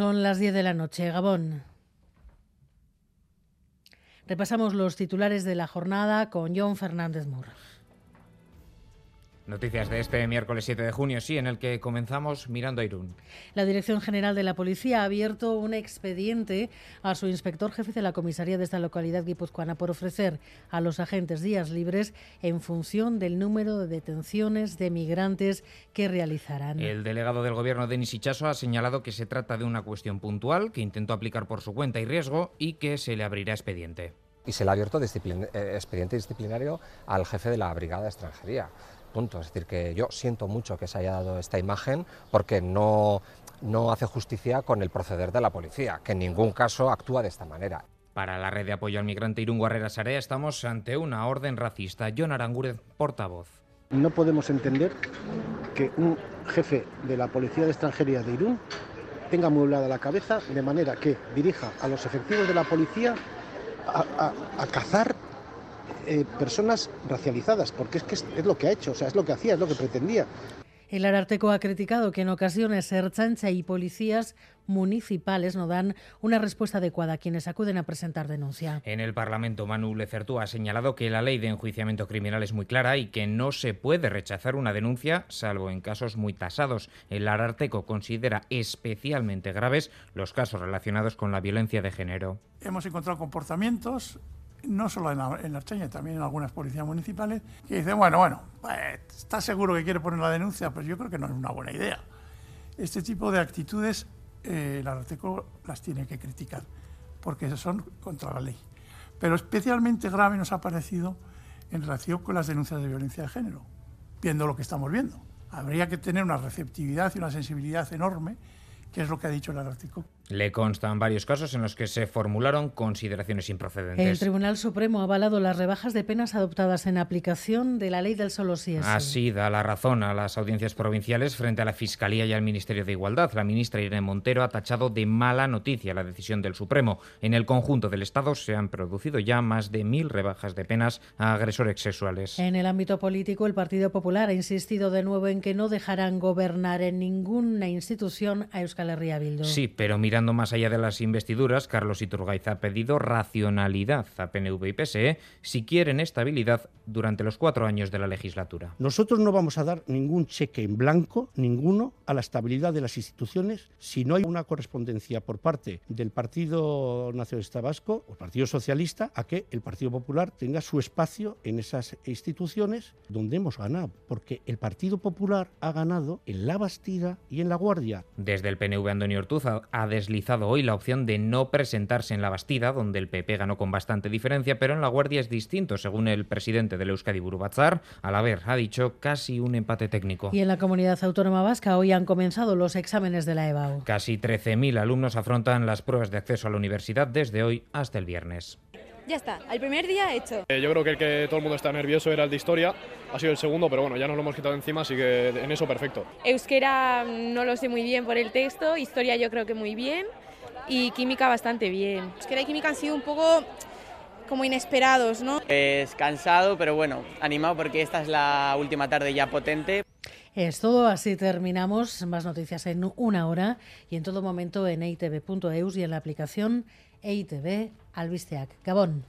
Son las 10 de la noche. Gabón. Repasamos los titulares de la jornada con John Fernández Moore. Noticias de este miércoles 7 de junio, sí, en el que comenzamos mirando a Irún. La Dirección General de la Policía ha abierto un expediente a su inspector jefe de la comisaría de esta localidad guipuzcoana por ofrecer a los agentes días libres en función del número de detenciones de migrantes que realizarán. El delegado del gobierno, Denis Ichaso, ha señalado que se trata de una cuestión puntual que intentó aplicar por su cuenta y riesgo y que se le abrirá expediente. Y se le ha abierto eh, expediente disciplinario al jefe de la Brigada de Extranjería. Punto. Es decir, que yo siento mucho que se haya dado esta imagen porque no, no hace justicia con el proceder de la policía, que en ningún caso actúa de esta manera. Para la red de apoyo al migrante Irún Guerrera Sarea estamos ante una orden racista. John Arangúrez, portavoz. No podemos entender que un jefe de la Policía de Extranjería de Irún tenga mueblada la cabeza de manera que dirija a los efectivos de la policía a, a cazar eh, personas racializadas, porque es que es, lo que ha hecho, o sea, es lo que hacía, es lo que pretendía. El Ararteco ha criticado que en ocasiones Erchancha y policías municipales no dan una respuesta adecuada a quienes acuden a presentar denuncia. En el Parlamento, Manu Lecertú ha señalado que la ley de enjuiciamiento criminal es muy clara y que no se puede rechazar una denuncia, salvo en casos muy tasados. El Ararteco considera especialmente graves los casos relacionados con la violencia de género. Hemos encontrado comportamientos no solo en la, también en algunas policías municipales, que dicen, bueno, bueno, pues, está seguro que quiere poner la denuncia, pues yo creo que no es una buena idea. Este tipo de actitudes eh, el las tiene que criticar, porque son contra la ley. Pero especialmente grave nos ha parecido en relación con las denuncias de violencia de género, viendo lo que estamos viendo. Habría que tener una receptividad y una sensibilidad enorme, que es lo que ha dicho el Arteco. Le constan varios casos en los que se formularon consideraciones improcedentes. El Tribunal Supremo ha avalado las rebajas de penas adoptadas en aplicación de la ley del solo sí es Así da la razón a las audiencias provinciales frente a la Fiscalía y al Ministerio de Igualdad. La ministra Irene Montero ha tachado de mala noticia la decisión del Supremo. En el conjunto del Estado se han producido ya más de mil rebajas de penas a agresores sexuales. En el ámbito político, el Partido Popular ha insistido de nuevo en que no dejarán gobernar en ninguna institución a Euskal Herria Bildu. Sí, pero mira más allá de las investiduras, Carlos Iturgaiz ha pedido racionalidad a PNV y PSE si quieren estabilidad durante los cuatro años de la legislatura. Nosotros no vamos a dar ningún cheque en blanco, ninguno, a la estabilidad de las instituciones si no hay una correspondencia por parte del Partido Nacionalista Vasco o el Partido Socialista a que el Partido Popular tenga su espacio en esas instituciones donde hemos ganado, porque el Partido Popular ha ganado en la Bastida y en la Guardia. Desde el PNV Antonio Ortuza ha deslizado hoy la opción de no presentarse en la Bastida, donde el PP ganó con bastante diferencia, pero en la Guardia es distinto, según el presidente del Euskadi Burubatzar. Al haber, ha dicho, casi un empate técnico. Y en la comunidad autónoma vasca hoy han comenzado los exámenes de la EBAU. Casi 13.000 alumnos afrontan las pruebas de acceso a la universidad desde hoy hasta el viernes. Ya está, el primer día hecho. Eh, yo creo que el que todo el mundo está nervioso era el de historia, ha sido el segundo, pero bueno, ya nos lo hemos quitado encima, así que en eso perfecto. Euskera no lo sé muy bien por el texto, historia yo creo que muy bien y química bastante bien. Euskera y química han sido un poco como inesperados, ¿no? Es cansado, pero bueno, animado porque esta es la última tarde ya potente. Es todo, así terminamos. Más noticias en una hora y en todo momento en eitv.eus y en la aplicación EITB albisteak. Gabon!